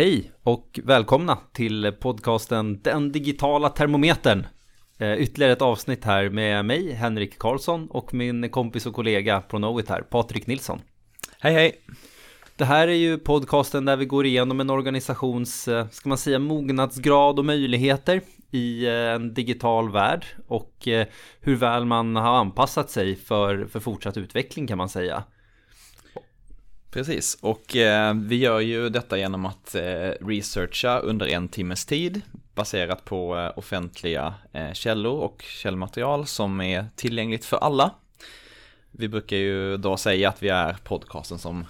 Hej och välkomna till podcasten Den digitala termometern. Eh, ytterligare ett avsnitt här med mig, Henrik Karlsson och min kompis och kollega på Knowit här, Patrik Nilsson. Hej hej! Det här är ju podcasten där vi går igenom en organisations, eh, ska man säga, mognadsgrad och möjligheter i eh, en digital värld och hur väl man har anpassat sig för, för fortsatt utveckling kan man säga. Precis, och eh, vi gör ju detta genom att eh, researcha under en timmes tid baserat på eh, offentliga eh, källor och källmaterial som är tillgängligt för alla. Vi brukar ju då säga att vi är podcasten som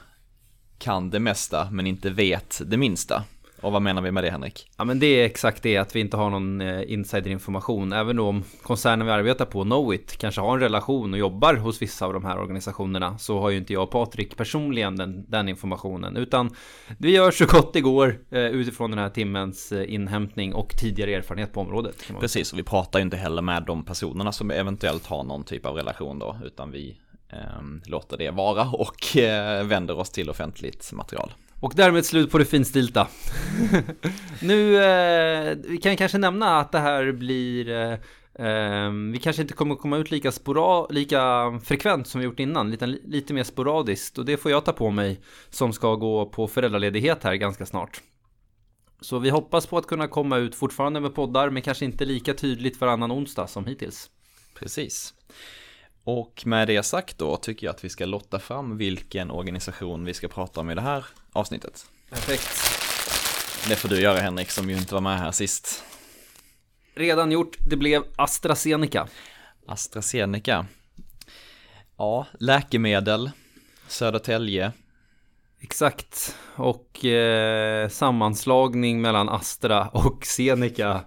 kan det mesta men inte vet det minsta. Och vad menar vi med det Henrik? Ja men det är exakt det att vi inte har någon eh, insiderinformation. Även om koncernen vi arbetar på, Knowit, kanske har en relation och jobbar hos vissa av de här organisationerna. Så har ju inte jag och Patrik personligen den, den informationen. Utan vi gör så gott det går eh, utifrån den här timmens eh, inhämtning och tidigare erfarenhet på området. Precis, och vi pratar ju inte heller med de personerna som eventuellt har någon typ av relation då. Utan vi eh, låter det vara och eh, vänder oss till offentligt material. Och därmed slut på det finstilta. nu, eh, vi kan kanske nämna att det här blir eh, eh, vi kanske inte kommer komma ut lika, spora, lika frekvent som vi gjort innan, lite, lite mer sporadiskt. Och det får jag ta på mig som ska gå på föräldraledighet här ganska snart. Så vi hoppas på att kunna komma ut fortfarande med poddar, men kanske inte lika tydligt varannan onsdag som hittills. Precis. Och med det sagt då tycker jag att vi ska lotta fram vilken organisation vi ska prata om i det här avsnittet. Perfekt. Det får du göra Henrik som ju inte var med här sist. Redan gjort, det blev AstraZeneca. AstraZeneca. Ja, läkemedel, Södertälje. Exakt, och eh, sammanslagning mellan Astra och Zeneca.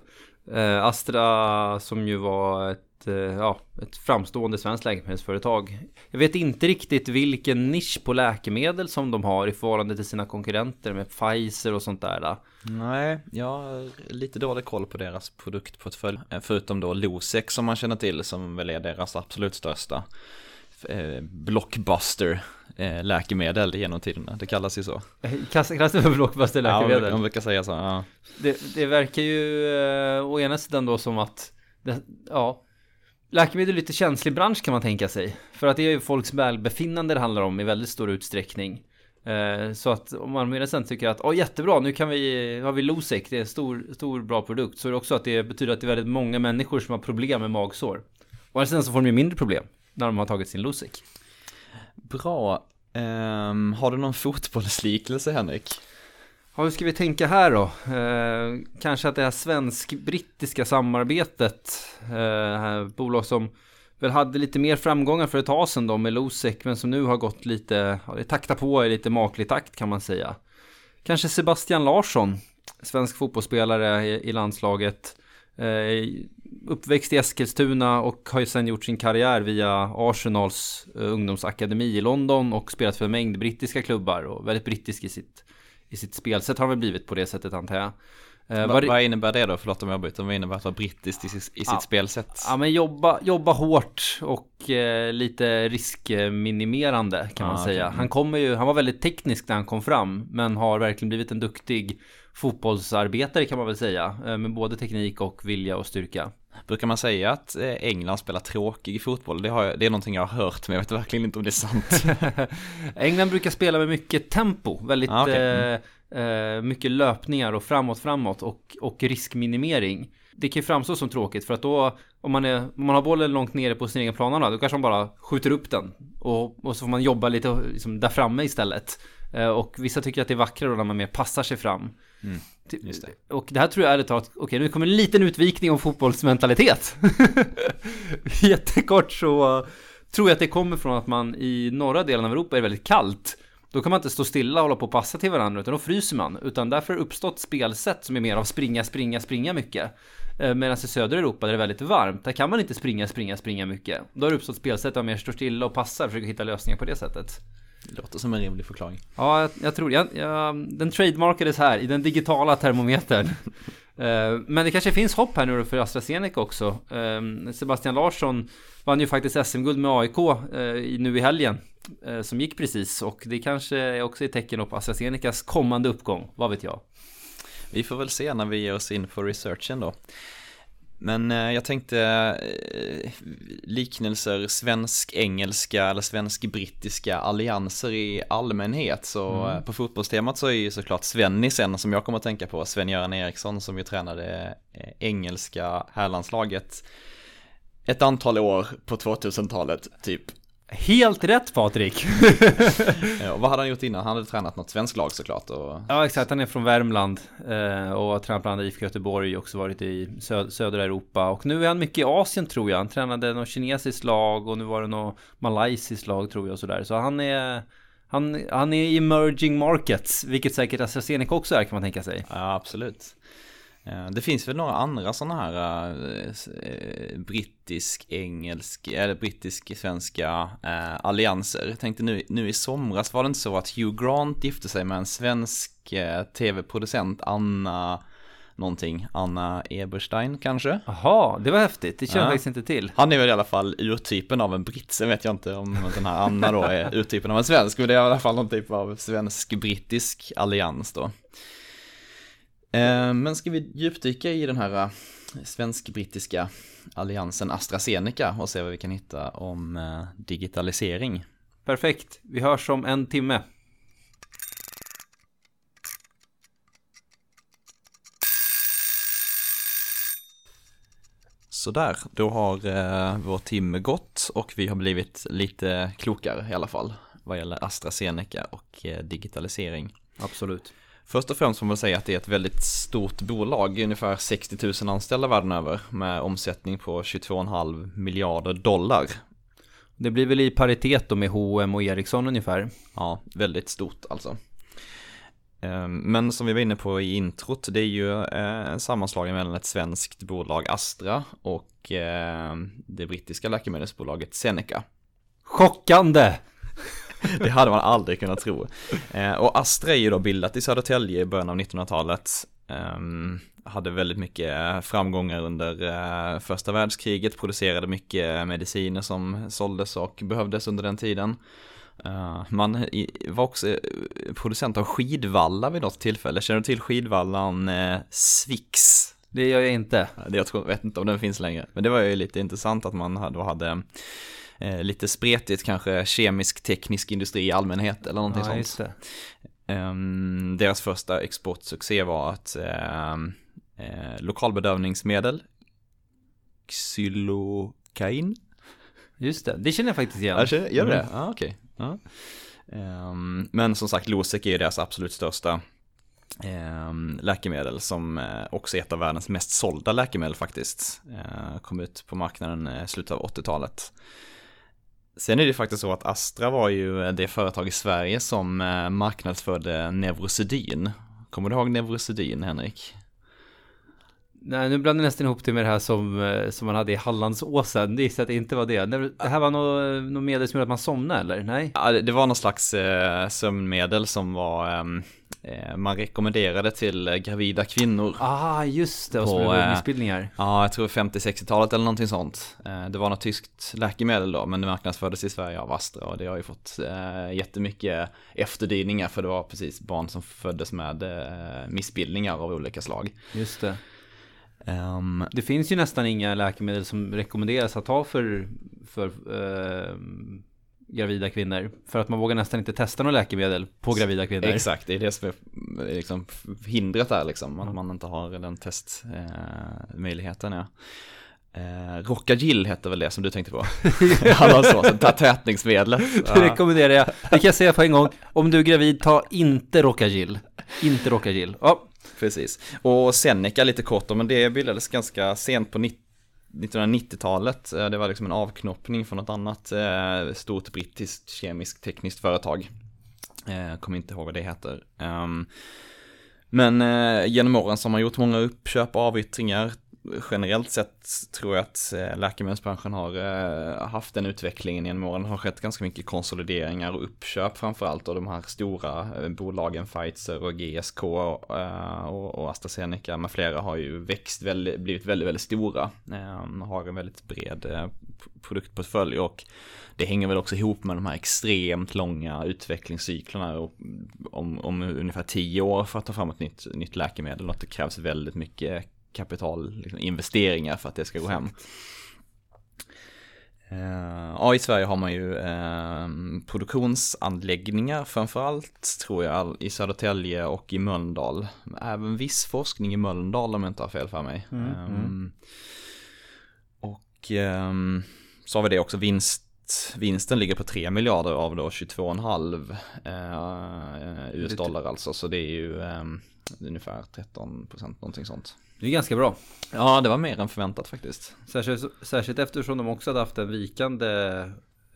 Eh, Astra som ju var ett Eh, ja, ett framstående svenskt läkemedelsföretag. Jag vet inte riktigt vilken nisch på läkemedel som de har i förhållande till sina konkurrenter med Pfizer och sånt där. Nej, jag har lite dålig koll på deras produktportfölj. Eh, förutom då Losec som man känner till som väl är deras absolut största eh, blockbuster läkemedel genom tiderna. Det kallas ju så. Kallas det för blockbuster läkemedel? Ja, man brukar säga så. Ja. Det, det verkar ju å ena sidan då som att det, ja, Läkemedel är lite känslig bransch kan man tänka sig. För att det är ju folks välbefinnande det handlar om i väldigt stor utsträckning. Eh, så att om man sen tycker att oh, jättebra, nu kan vi, har vi Losec, det är en stor, stor bra produkt. Så är det också att det betyder att det är väldigt många människor som har problem med magsår. Och sen så får de ju mindre problem när de har tagit sin Losec. Bra. Um, har du någon fotbollsliknelse Henrik? Ja, hur ska vi tänka här då? Eh, kanske att det här svensk-brittiska samarbetet, eh, bolag som väl hade lite mer framgångar för ett tag sedan då med Losec, men som nu har gått lite, ja, det taktar på i lite maklig takt kan man säga. Kanske Sebastian Larsson, svensk fotbollsspelare i, i landslaget, eh, uppväxt i Eskilstuna och har ju sen gjort sin karriär via Arsenals eh, ungdomsakademi i London och spelat för en mängd brittiska klubbar och väldigt brittisk i sitt i sitt spelsätt har han väl blivit på det sättet antar jag. Eh, vad, vad innebär det då? Förlåt om jag bryter. Vad innebär att vara brittiskt i, sitt, i sitt ja, spelsätt? Ja men jobba, jobba hårt och eh, lite riskminimerande kan ah, man säga. Okay. Han kommer ju, han var väldigt teknisk när han kom fram. Men har verkligen blivit en duktig fotbollsarbetare kan man väl säga. Eh, med både teknik och vilja och styrka. Brukar man säga att eh, England spelar tråkig i Det, jag, det är någonting jag har hört men jag vet verkligen inte om det är sant. England brukar spela med mycket tempo, väldigt ah, okay. mm. eh, mycket löpningar och framåt, framåt och, och riskminimering. Det kan ju framstå som tråkigt för att då om man, är, om man har bollen långt nere på sin egen planhalva då kanske man bara skjuter upp den och, och så får man jobba lite liksom, där framme istället. Eh, och vissa tycker att det är vackrare då när man mer passar sig fram. Mm, det. Och det här tror jag ärligt talat, okej nu kommer en liten utvikning om fotbollsmentalitet. Jättekort så tror jag att det kommer från att man i norra delen av Europa är väldigt kallt. Då kan man inte stå stilla och hålla på och passa till varandra utan då fryser man. Utan därför har uppstått spelsätt som är mer av springa, springa, springa mycket. Eh, medan i södra Europa där det är väldigt varmt, där kan man inte springa, springa, springa mycket. Då har det uppstått spelsätt där man mer står stilla och passar och försöker hitta lösningar på det sättet. Det låter som en rimlig förklaring. Ja, jag, jag tror jag, jag, Den trademarkades här i den digitala termometern. uh, men det kanske finns hopp här nu för AstraZeneca också. Uh, Sebastian Larsson vann ju faktiskt SM-guld med AIK uh, nu i helgen eh, som gick precis och det kanske är också ett tecken på AstraZenecas kommande uppgång, vad vet jag. Vi får väl se när vi ger oss in på researchen då. Men eh, jag tänkte eh, liknelser svensk-engelska eller svensk-brittiska allianser i allmänhet. Så mm. Eh, på fotbollstemat så är ju såklart Svennis en som jag kommer att tänka på. Sven-Göran Eriksson som ju tränade engelska herrlandslaget ett antal år på 2000-talet typ. Helt rätt Patrik! ja, vad hade han gjort innan? Han hade tränat något svenskt lag såklart. Och... Ja exakt, han är från Värmland eh, och har tränat bland annat IFK Göteborg också varit i sö södra Europa. Och nu är han mycket i Asien tror jag. Han tränade något kinesiskt lag och nu var det något malaysiskt lag tror jag och sådär. Så han är han, han är i emerging markets, vilket säkert AstraZeneca också är kan man tänka sig. Ja, absolut. Eh, det finns väl några andra sådana här äh, brittisk, engelsk, eller brittisk, svenska äh, allianser. Jag tänkte nu, nu i somras var det inte så att Hugh Grant gifte sig med en svensk äh, tv-producent, Anna någonting, Anna Eberstein kanske? Jaha, det var häftigt, det känner jag faktiskt inte till. Han är väl i alla fall urtypen av en britt, sen vet jag inte om den här Anna då är urtypen av en svensk, men det är i alla fall någon typ av svensk-brittisk allians då. Eh, men ska vi djupdyka i den här eh, svensk-brittiska alliansen AstraZeneca och se vad vi kan hitta om eh, digitalisering. Perfekt, vi hörs om en timme. Sådär, då har eh, vår timme gått och vi har blivit lite klokare i alla fall vad gäller AstraZeneca och digitalisering. Absolut. Först och främst får man säga att det är ett väldigt stort bolag, ungefär 60 000 anställda världen över med omsättning på 22,5 miljarder dollar. Det blir väl i paritet då med H&M och Ericsson ungefär. Ja, väldigt stort alltså. Ehm, men som vi var inne på i introt, det är ju eh, en sammanslagning mellan ett svenskt bolag Astra och ehm, det brittiska läkemedelsbolaget Seneca. Chockande! Det hade man aldrig kunnat tro. Eh, och Astra är ju då bildat i Södertälje i början av 1900-talet. Um, hade väldigt mycket framgångar under uh, första världskriget, producerade mycket mediciner som såldes och behövdes under den tiden. Uh, man var också producent av skidvallar vid något tillfälle. Känner du till skidvallan Swix? Det gör jag inte. Jag tror, vet inte om den finns längre. Men det var ju lite intressant att man då hade eh, lite spretigt kanske kemisk teknisk industri i allmänhet eller någonting ja, sånt. Um, deras första exportsuccé var att um, eh, lokalbedövningsmedel, xylokain. Just det, det känner jag faktiskt igen. Ja, gör det? Mm. Ah, okay. Ja, um, men som sagt, Losec är deras absolut största um, läkemedel som uh, också är ett av världens mest sålda läkemedel faktiskt. Uh, kom ut på marknaden i uh, slutet av 80-talet. Sen är det faktiskt så att Astra var ju det företag i Sverige som eh, marknadsförde Neurosedyn. Kommer du ihåg Neurosedyn, Henrik? Nej, nu blandar jag nästan ihop det med det här som, eh, som man hade i Hallandsåsen. Det gissar att det inte var det. Det här var något, något medel som gjorde att man somnade, eller? Nej? Ja, det var någon slags eh, sömnmedel som var eh, Eh, man rekommenderade till eh, gravida kvinnor. Ah, just det, och på eh, missbildningar. Ja, jag tror 50-60-talet eller någonting sånt. Det var något tyskt läkemedel då, men det marknadsfördes i Sverige av Astra och det har ju fått jättemycket efterdyningar för det var precis barn som föddes med missbildningar av olika slag. Just det. Um, det finns ju nästan inga läkemedel som rekommenderas att ta för, för uh, gravida kvinnor. För att man vågar nästan inte testa några läkemedel på gravida kvinnor. Exakt, det är det som är liksom hindret där liksom. Att man inte har den testmöjligheten. Eh, ja. Eh, Rockagill hette väl det som du tänkte på? Så, tätningsmedlet. Det rekommenderar jag. Det kan jag säga på en gång. Om du är gravid, ta inte Rockagill. Inte Rockagill. Ja. Precis. Och Seneca lite kort men det bildades ganska sent på 1990-talet, eh, det var liksom en avknoppning från något annat eh, stort brittiskt kemiskt tekniskt företag. Jag kommer inte ihåg vad det heter. Ehm, men genom åren så har man gjort många uppköp och avyttringar generellt sett tror jag att eh, läkemedelsbranschen har eh, haft den utvecklingen genom åren. Det har skett ganska mycket konsolideringar och uppköp framförallt av de här stora eh, bolagen Pfizer och GSK och AstraZeneca med flera har ju växt, blivit väldigt, väldigt stora. Ehm, har en väldigt bred produktportfölj och det hänger väl också ihop med de här extremt långa utvecklingscyklerna och om, om ungefär tio år för att ta fram ett nytt, nytt läkemedel och att det krävs väldigt mycket kapital, liksom investeringar för att det ska gå hem. Eh, ja, i Sverige har man ju eh, produktionsanläggningar framförallt, tror jag, i Södertälje och i Mölndal. Även viss forskning i Mölndal om jag inte har fel för mig. Mm, um, mm. Och um, så har vi det också, vinst, vinsten ligger på 3 miljarder av då 22,5 uh, US-dollar alltså, så det är ju ungefär 13 procent, någonting sånt. Det är ganska bra. Ja, det var mer än förväntat faktiskt. Särskilt, särskilt eftersom de också hade haft en vikande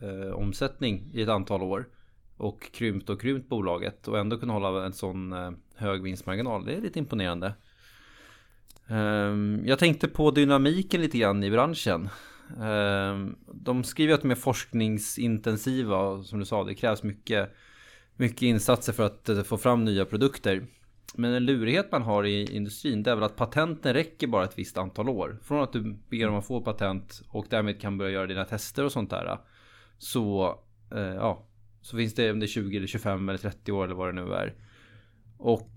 eh, omsättning i ett antal år. Och krympt och krympt bolaget och ändå kunna hålla en sån eh, hög vinstmarginal. Det är lite imponerande. Um, jag tänkte på dynamiken lite grann i branschen. Um, de skriver att de är forskningsintensiva som du sa, det krävs mycket, mycket insatser för att uh, få fram nya produkter. Men en lurighet man har i industrin det är väl att patenten räcker bara ett visst antal år. Från att du ber om att få patent och därmed kan börja göra dina tester och sånt där. Så, eh, ja, så finns det om det är 20 eller 25 eller 30 år eller vad det nu är. Och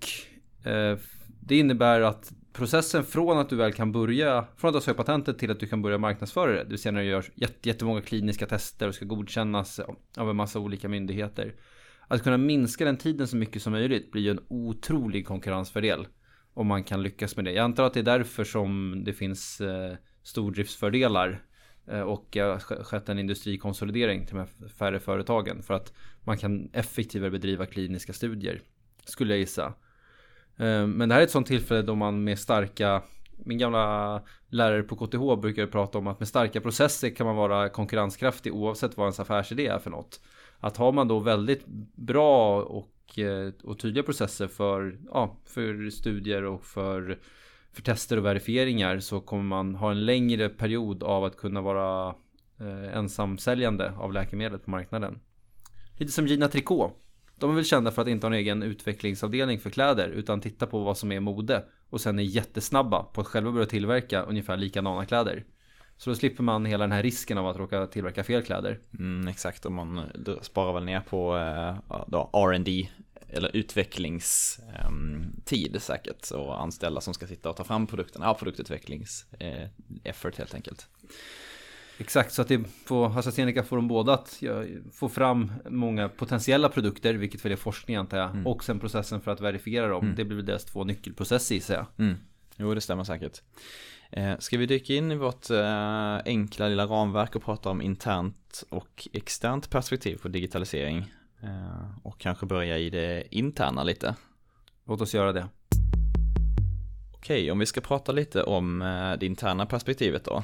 eh, det innebär att processen från att du väl kan börja, från att du har sökt patentet till att du kan börja marknadsföra det, det vill säga när du gör jättemånga kliniska tester och ska godkännas av en massa olika myndigheter att kunna minska den tiden så mycket som möjligt blir ju en otrolig konkurrensfördel. Om man kan lyckas med det. Jag antar att det är därför som det finns eh, stordriftsfördelar eh, och har skett en industrikonsolidering till de här färre företagen för att man kan effektivare bedriva kliniska studier skulle jag gissa. Eh, men det här är ett sånt tillfälle då man med starka min gamla lärare på KTH brukar prata om att med starka processer kan man vara konkurrenskraftig oavsett vad ens affärsidé är för något att har man då väldigt bra och, eh, och tydliga processer för, ja, för studier och för, för tester och verifieringar så kommer man ha en längre period av att kunna vara eh, ensamsäljande av läkemedel på marknaden. Lite som Gina Tricot. De är väl kända för att inte ha en egen utvecklingsavdelning för kläder utan titta på vad som är mode och sen är jättesnabba på att själva börja tillverka ungefär likadana kläder. Så då slipper man hela den här risken av att råka tillverka fel kläder. Mm, exakt, och man sparar väl ner på eh, R&D eller utvecklingstid eh, säkert och anställda som ska sitta och ta fram produkterna, ja produktutvecklings eh, helt enkelt. Exakt, så att det på AstraZeneca får de båda att få fram många potentiella produkter, vilket väl är forskning antar jag, mm. och sen processen för att verifiera dem. Mm. Det blir väl deras två nyckelprocesser gissar jag. Mm. Jo, det stämmer säkert. Eh, ska vi dyka in i vårt eh, enkla lilla ramverk och prata om internt och externt perspektiv på digitalisering? Eh, och kanske börja i det interna lite. Låt oss göra det. Okej, om vi ska prata lite om det interna perspektivet då.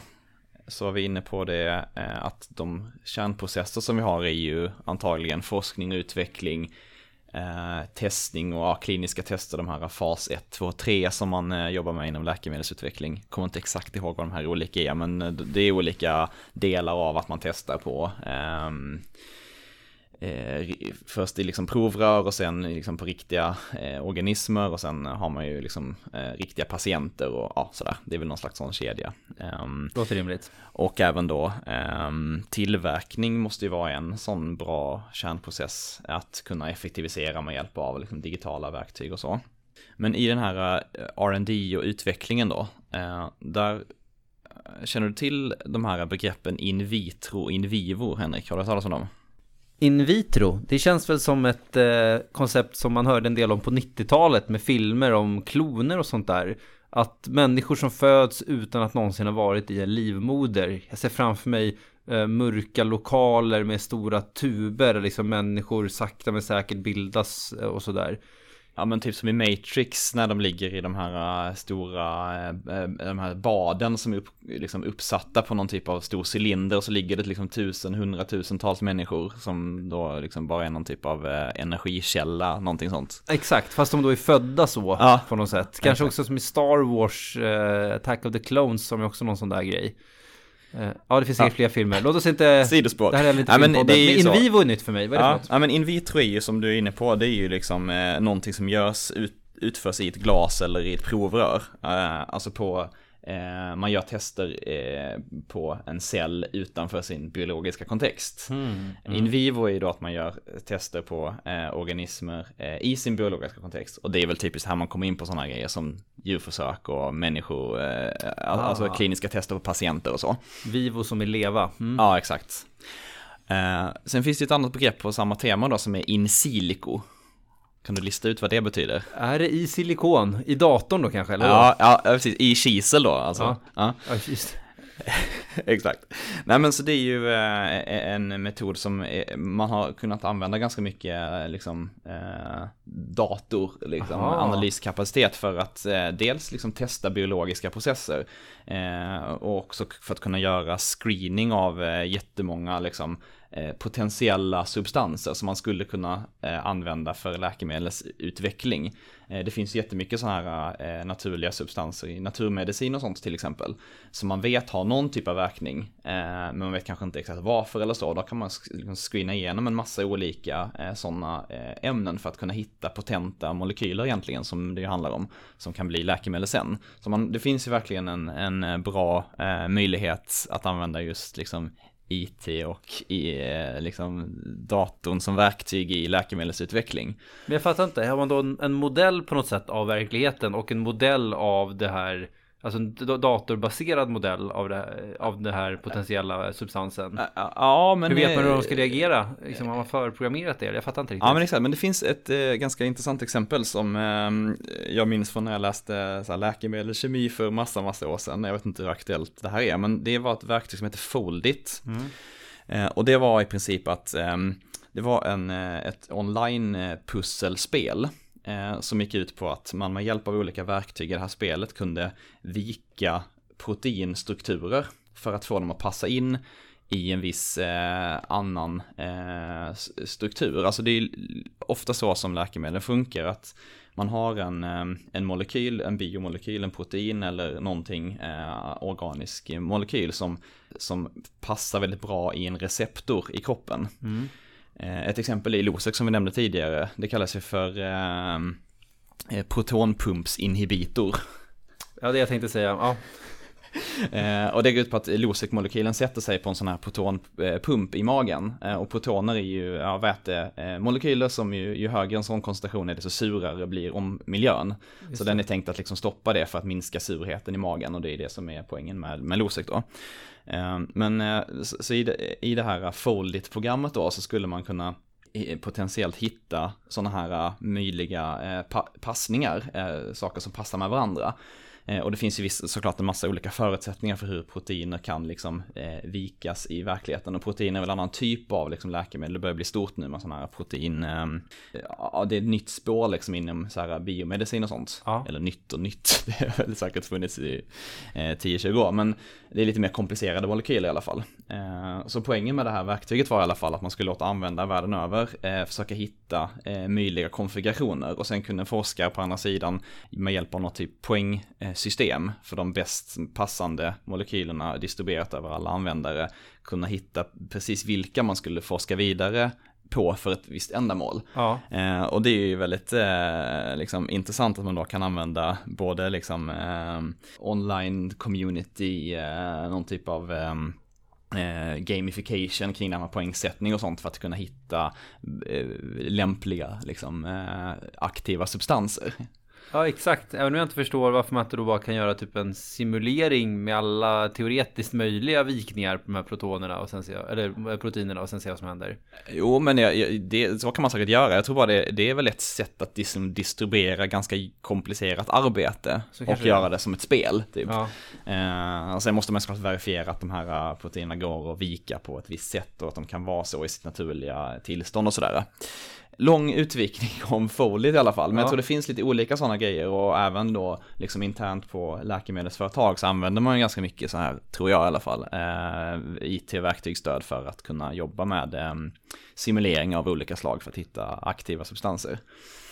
Så är vi inne på det att de kärnprocesser som vi har är ju antagligen forskning och utveckling, eh, testning och ja, kliniska tester, de här fas 1, 2, 3 som man eh, jobbar med inom läkemedelsutveckling. Kommer inte exakt ihåg vad de här olika är, men eh, det är olika delar av att man testar på. Eh, eh, först i liksom provrör och sen liksom på riktiga eh, organismer och sen har man ju liksom eh, riktiga patienter och ja, sådär. Det är väl någon slags sån kedja. Um, Låter rimligt. Och även då um, tillverkning måste ju vara en sån bra kärnprocess att kunna effektivisera med hjälp av liksom, digitala verktyg och så. Men i den här eh, R&D och utvecklingen då, uh, där eh, Känner du till de här begreppen in vitro och in vivo, Henrik? Har du hört talas om dem? In vitro, det känns väl som ett eh, koncept som man hörde en del om på 90-talet med filmer om kloner och sånt där. Att människor som föds utan att någonsin ha varit i en livmoder. Jag ser framför mig eh, mörka lokaler med stora tuber, liksom människor sakta men säkert bildas eh, och sådär. Ja men typ som i Matrix när de ligger i de här äh, stora, äh, de här baden som är upp, liksom uppsatta på någon typ av stor cylinder och så ligger det liksom tusen, hundratusentals människor som då liksom bara är någon typ av äh, energikälla, någonting sånt. Exakt, fast de då är födda så ja. på något sätt. Kanske Exakt. också som i Star Wars, uh, Attack of the Clones som är också någon sån där grej. Eh, ja, det finns säkert ja. fler filmer. Låt oss inte... Sidospår. Det här är inte ja, men, det är men in vivo är nytt för mig. Vad är ja, det för något? Ja, men in vitro är ju som du är inne på, det är ju liksom eh, någonting som görs, ut, utförs i ett glas eller i ett provrör. Eh, alltså på man gör tester eh, på en cell utanför sin biologiska kontext. Mm. Mm. In vivo är ju då att man gör tester på eh, organismer eh, i sin biologiska kontext. Och det är väl typiskt här man kommer in på sådana grejer som djurförsök och människor, eh, Ah. alltså kliniska tester på patienter och så. Vivo som är leva. Mm. Ja, exakt. Eh, sen finns det ett annat begrepp på samma tema då som är in silico. Kan du lista ut vad det betyder? Är det i silikon? I datorn då kanske? Eller Ja, ja, precis. I kisel då alltså. Ja. Ja. ja just. Exakt. Nej men så det är ju eh, en metod som eh, man har kunnat använda ganska mycket eh, liksom dator, liksom, Aha. analyskapacitet för att dels liksom testa biologiska processer och också för att kunna göra screening av jättemånga liksom, Eh, potentiella substanser som man skulle kunna eh, använda för läkemedelsutveckling. Eh, det finns jättemycket sådana här naturliga substanser i naturmedicin och sånt till exempel. Som man vet har någon typ av verkning, men man vet kanske inte exakt varför eller så. Då kan man liksom screena igenom en massa olika sådana ämnen för att kunna hitta potenta molekyler egentligen, som det ju handlar om, som kan bli läkemedel sen. Så man, det finns ju verkligen en, en bra möjlighet att använda just liksom IT och i eh, liksom datorn som verktyg i läkemedelsutveckling. Men jag fattar inte, har man då en, en modell på något sätt av verkligheten och en modell av det här Alltså en datorbaserad modell av det, här, av det här potentiella substansen. Ja, men... Hur vet man hur de eh, ska reagera? Liksom, har man förprogrammerat det? Jag fattar inte riktigt. Ja men exakt, men det finns ett eh, ganska intressant exempel som eh, jag minns från när jag läste så här, läkemedelskemi för massa, massa år sedan. Jag vet inte hur aktuellt det här är, men det var ett verktyg som heter Foldit. Mm. Eh, och det var i princip att ehm, det var en, eh, ett online-pusselspel eh, Eh, som gick ut på att man med hjälp av olika verktyg i det här spelet kunde vika proteinstrukturer för att få dem att passa in i en viss eh, annan eh, struktur. Alltså det är ofta så som läkemedel funkar att man har en, eh, en molekyl, en biomolekyl, en protein eller någonting eh, organisk molekyl som, som passar väldigt bra i en receptor i kroppen. Mm. Eh, Ett exempel är Losec som vi nämnde tidigare. Det kallas ju för eh, eh, protonpumpsinhibitor. Ja, det jag tänkte säga. Ja, Eh, och det går ut på att Losec-molekylen sätter sig på en sån här protonpump i magen. Eh, och protoner är ju ja, vätemolekyler som ju, ju högre en sån koncentration är desto surare blir om miljön. Så den är tänkt att liksom stoppa det för att minska surheten i magen och det är det som är poängen med, med Losec då. Ehm, men eh, så, i, det, i det här Foldit-programmet då så skulle man kunna potentiellt hitta sådana här eh, möjliga eh, passningar, saker som passar med varandra. Eh, Och det finns ju viss, såklart en massa olika förutsättningar för hur proteiner kan liksom eh, vikas i verkligheten. Och protein är väl en annan typ av liksom, läkemedel. Det börjar bli stort nu med sådana här protein. Eh, ja, det är ett nytt spår liksom inom så här biomedicin och sånt. Ja. Eller nytt och nytt. Det har väl säkert funnits i eh, 10-20 år. Men det är lite mer komplicerade molekyler i alla fall. Eh, så poängen med det här verktyget var i alla fall att man skulle låta använda världen över eh, försöka hitta eh, möjliga konfigurationer och sen kunde forskare på andra sidan med hjälp av något typ poängsystem för de bäst passande molekylerna distribuerat över alla användare kunna hitta precis vilka man skulle forska vidare på för ett visst ändamål. ja. Eh, och det är ju väldigt eh, liksom, intressant att man då kan använda både liksom, eh, online community, eh, någon typ av eh, eh, gamification kring det här med poängsättning och sånt för att kunna hitta eh, lämpliga liksom, eh, aktiva substanser. Ja exakt, även om jag inte förstår varför man inte då bara kan göra typ en simulering med alla teoretiskt möjliga vikningar på de här protonerna och sen se, eller eh, proteinerna och sen se vad som händer. Jo, men jag, det, så kan man säkert göra. Jag tror bara det, det är väl ett sätt att liksom distribuera ganska komplicerat arbete och kanske det göra det som ett spel. Typ. Ja, Eh, och sen måste man såklart verifiera att de här eh, proteinerna går att vika på ett visst sätt och att de kan vara så i sitt naturliga tillstånd och sådär. Lång utvikning om Folit i alla fall, men Ja. jag tror det finns lite olika sådana grejer och även då liksom internt på läkemedelsföretag så använder man ju ganska mycket så här, tror jag i alla fall, eh, IT-verktygsstöd för att kunna jobba med eh, simulering av olika slag för att hitta aktiva substanser.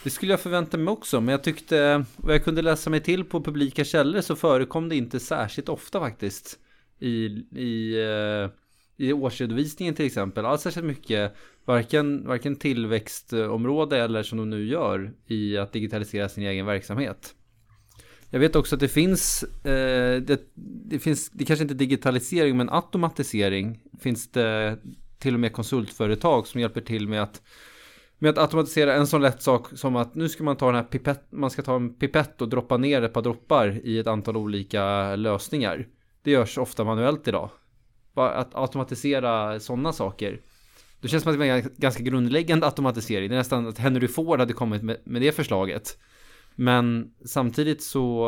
det skulle jag förvänta mig också, men jag tyckte, vad jag kunde läsa mig till på publika källor så förekom det inte särskilt ofta faktiskt. I, i, eh, i årsredovisningen till exempel, alls särskilt mycket, varken, varken tillväxtområde eller som de nu gör i att digitalisera sin egen verksamhet. Jag vet också att det finns, eh, det, det, finns, det kanske inte är digitalisering men automatisering finns det till och med konsultföretag som hjälper till med att med att automatisera en sån lätt sak som att nu ska man ta den här pipett, man ska ta en pipett och droppa ner ett par droppar i ett antal olika lösningar. Det görs ofta manuellt idag. Att automatisera sådana saker. Det känns som att det är en ganska grundläggande automatisering. Det är nästan att Henry Ford hade kommit med, med det förslaget. Men samtidigt så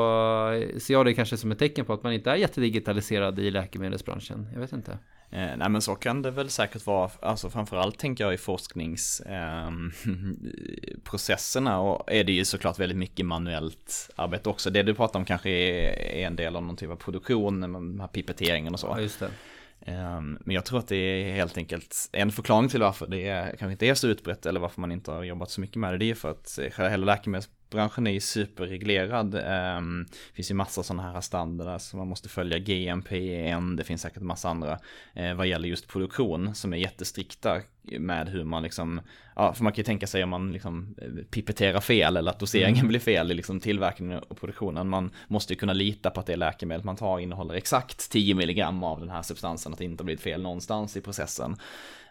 eh, ser jag det kanske som ett tecken på att man inte är jättedigitaliserad i läkemedelsbranschen. Jag vet inte. Eh, nej men så kan det väl säkert vara, alltså framförallt tänker jag i forskningsprocesserna ehm, eh, och är det ju såklart väldigt mycket manuellt arbete också. Det du pratar om kanske är, är en del av någon typ av produktion, här pipetteringen och så. Ja, just det. Ehm, men jag tror att det är helt enkelt en förklaring till varför det kanske inte är så utbrett eller varför man inte har jobbat så mycket med det. Det är för att eh, hela läkemedels branschen är ju superreglerad. Um, det finns ju massa sådana här standarder som man måste följa, GMPN, det finns säkert massa andra uh, vad gäller just produktion som är jättestrikta med hur man liksom, ja, för man kan ju tänka sig om man liksom eh, pipetterar fel eller att doseringen mm. blir fel i liksom tillverkningen och produktionen. Man måste ju kunna lita på att det läkemedel man tar innehåller exakt 10 milligram av den här substansen, att det inte har blivit fel någonstans i processen.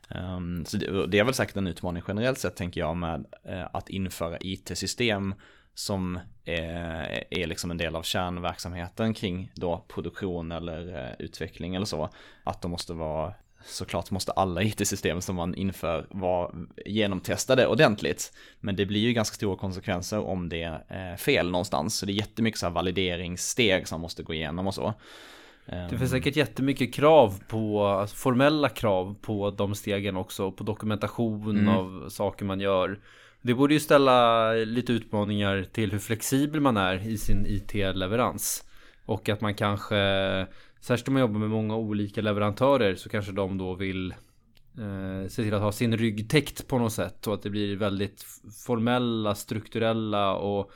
Um, så det, det, är väl säkert en utmaning generellt sett tänker jag med uh, att införa IT-system som är, är liksom en del av kärnverksamheten kring då produktion eller uh, utveckling eller så. Att de måste vara såklart måste alla IT-system som man inför vara genomtestade ordentligt. Men det blir ju ganska stora konsekvenser om det är fel någonstans. Så det är jättemycket så här valideringssteg som man måste gå igenom och så. Det finns ehm. säkert jättemycket krav på, alltså formella krav på de stegen också, på dokumentation mm. av saker man gör. Det borde ju ställa lite utmaningar till hur flexibel man är i sin IT-leverans. Och att man kanske, särskilt om man jobbar med många olika leverantörer så kanske de då vill eh, se till att ha sin rygg täckt på något sätt och att det blir väldigt formella, strukturella och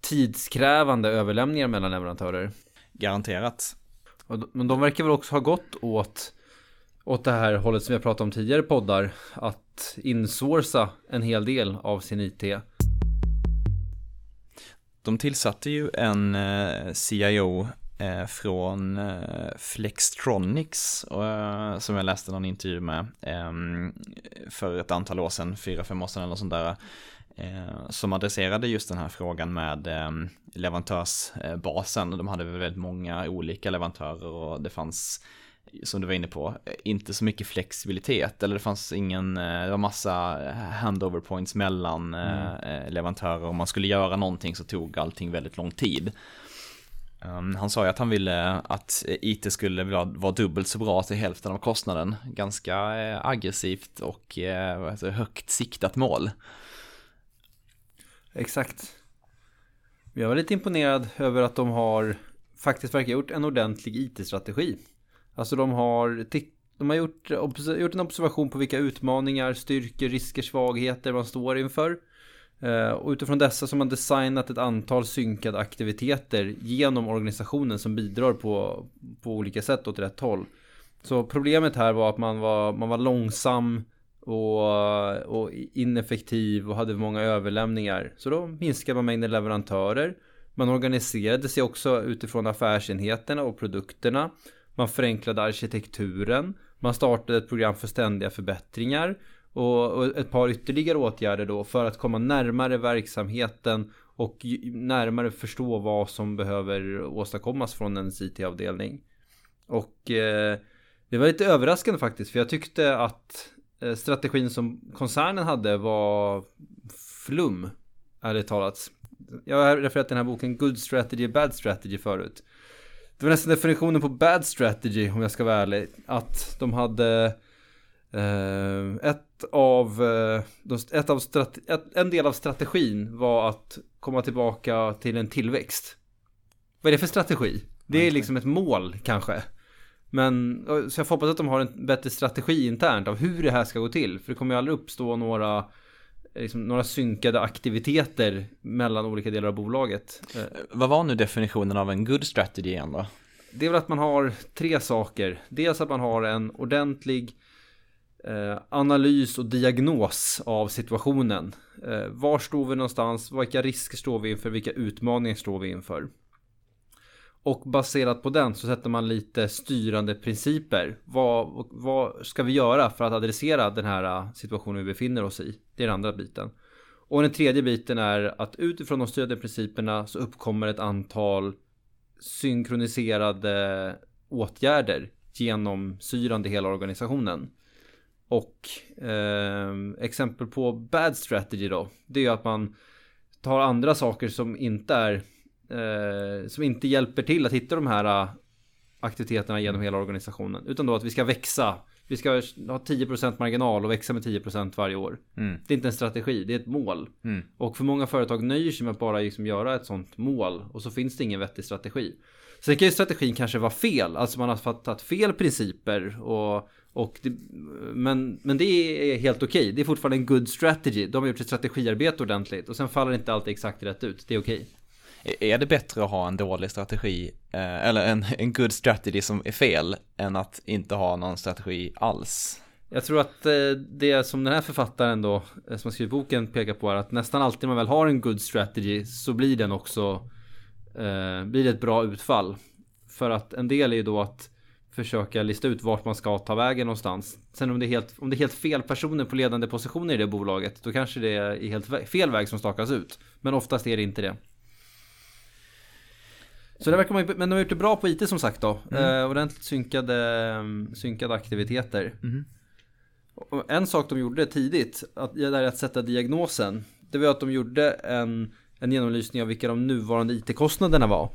tidskrävande överlämningar mellan leverantörer. Garanterat. Men de verkar väl också ha gått åt, åt det här hållet som jag pratade pratat om tidigare poddar. Att insourca en hel del av sin IT. De tillsatte ju en eh, CIO eh, från eh, Flextronics som jag läste någon intervju med ehm, för ett antal år sedan, fyra, fem år sedan eller sånt där som adresserade just den här frågan med ehm, leverantörsbasen. De hade väldigt många olika leverantörer och det fanns som du var inne på, inte så mycket flexibilitet eller det fanns ingen, eh, det var massa handover points mellan mm. Eh, leverantörer. Om man skulle göra någonting så tog allting väldigt lång tid. Um, han sa ju att han ville att IT skulle vara dubbelt så bra till hälften av kostnaden. Ganska eh, aggressivt och högt siktat mål. Exakt. Jag var lite imponerad över att de har faktiskt verkar gjort en ordentlig IT-strategi. Alltså de har, de har gjort, gjort en observation på vilka utmaningar, styrkor, risker, svagheter man står inför. Eh, och utifrån dessa så har man designat ett antal synkade aktiviteter genom organisationen som bidrar på, på olika sätt åt rätt håll. Så problemet här var att man var, man var långsam och, och ineffektiv och hade många överlämningar. Så då minskade man mängden leverantörer. Man organiserade sig också utifrån affärsenheterna och produkterna. Man förenklade arkitekturen. Man startade ett program för ständiga förbättringar. Och, och ett par ytterligare åtgärder då för att komma närmare verksamheten och närmare förstå vad som behöver åstadkommas från en IT-avdelning. Och eh, det var lite överraskande faktiskt för jag tyckte att strategin som koncernen hade var flum, ärligt talat. Jag har refererat till den här boken Good Strategy, Bad Strategy förut. Det var nästan definitionen på Bad Strategy om jag ska vara ärlig. Att de hade eh, ett av, eh, ett av ett, en del av strategin var att komma tillbaka till en tillväxt. Vad är det för strategi? Det är liksom ett mål kanske. Men så jag får hoppas att de har en bättre strategi internt av hur det här ska gå till. För det kommer ju aldrig uppstå några liksom, några synkade aktiviteter mellan olika delar av bolaget. Eh, vad var nu definitionen av en good strategy igen då? Det är väl att man har tre saker. Dels att man har en ordentlig eh, analys och diagnos av situationen. Eh, var står vi någonstans? Vilka risker står vi inför? Vilka utmaningar står vi inför? Och baserat på den så sätter man lite styrande principer. Vad, vad ska vi göra för att adressera den här äh, situationen vi befinner oss i? Det är den andra biten. Och den tredje biten är att utifrån de styrande principerna så uppkommer ett antal synkroniserade åtgärder genomsyrande hela organisationen. Och eh, exempel på bad strategy då, det är ju att man tar andra saker som inte är eh, som inte hjälper till att hitta de här aktiviteterna genom hela organisationen. Utan då att vi ska växa. Vi ska ha 10% marginal och växa med 10% varje år. Mm. Det är inte en strategi, det är ett mål. Mm. Och för många företag nöjer sig med att bara liksom göra ett sånt mål. Och så finns det ingen vettig strategi. Sen kan ju strategin kanske vara fel. Alltså man har fattat fel principer. Och, och det, men, men det är helt okej. Okay. Det är fortfarande en good strategy. De har gjort ett strategiarbete ordentligt. Och sen faller inte alltid exakt rätt ut. Det är okej. Okay. Är det bättre att ha en dålig strategi, eh, eller en, en good strategy som är fel, än att inte ha någon strategi alls? Jag tror att eh, det som den här författaren då, eh, som har skrivit boken, pekar på är att nästan alltid man väl har en good strategy så blir den också, eh, blir det ett bra utfall. För att en del är ju då att försöka lista ut vart man ska ta vägen någonstans. Sen om det är helt, om det är helt fel personer på ledande positioner i det bolaget, då kanske det är helt fel väg som stakas ut. Men oftast är det inte det. Så det verkar man men de har gjort det bra på IT som sagt då. Mm. Eh, ordentligt synkade, synkade aktiviteter. Mm. En sak de gjorde tidigt, att, det är att sätta diagnosen. Det var att de gjorde en, en genomlysning av vilka de nuvarande IT-kostnaderna var.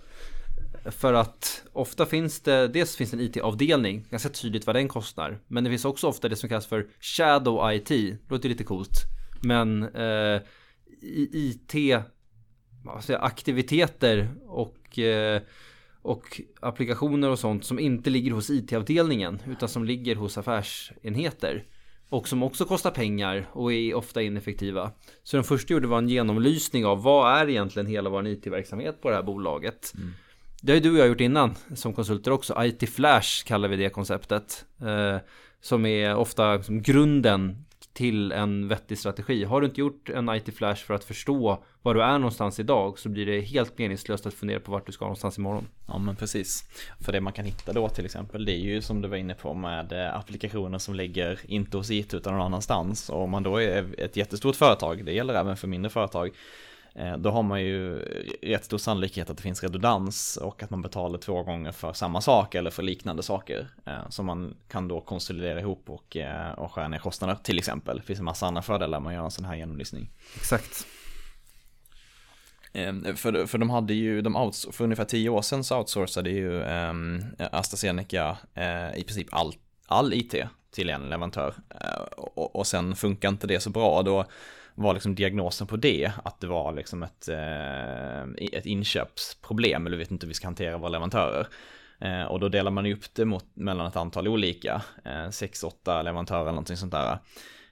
För att ofta finns det, dels finns det en IT-avdelning, ganska tydligt vad den kostar. Men det finns också ofta det som kallas för Shadow IT, låter lite coolt. Men eh, IT säga, aktiviteter och, eh, och applikationer och sånt som inte ligger hos IT-avdelningen utan som ligger hos affärsenheter. Och som också kostar pengar och är ofta ineffektiva. Så den första gjorde var en genomlysning av vad är egentligen hela vår IT-verksamhet på det här bolaget. Mm. Det har ju du och jag gjort innan som konsulter också. IT Flash kallar vi det konceptet. Eh, som är ofta som grunden till en vettig strategi. Har du inte gjort en IT Flash för att förstå var du är någonstans idag så blir det helt meningslöst att fundera på vart du ska någonstans imorgon. Ja men precis. För det man kan hitta då till exempel det är ju som du var inne på med eh, applikationer som ligger inte hos IT utan någon annanstans. Och om man då är ett jättestort företag, det gäller även för mindre företag, då har man ju rätt stor sannolikhet att det finns redundans och att man betalar två gånger för samma sak eller för liknande saker. Eh, som man kan då konsolidera ihop och, eh, och skära ner kostnader till exempel. Det finns en massa andra fördelar med att göra en sån här genomlysning. Exakt. För, för de hade ju, de för ungefär tio år sedan så outsourcade ju um, AstraZeneca uh, i princip all, all IT till en leverantör. Uh, och, och sen funkar inte det så bra. Då var liksom diagnosen på det att det var liksom ett, eh, ett inköpsproblem eller vi vet inte hur vi ska hantera våra leverantörer. Eh, och då delar man upp det mot, mellan ett antal olika, eh, sex, åtta leverantörer eller någonting sånt där.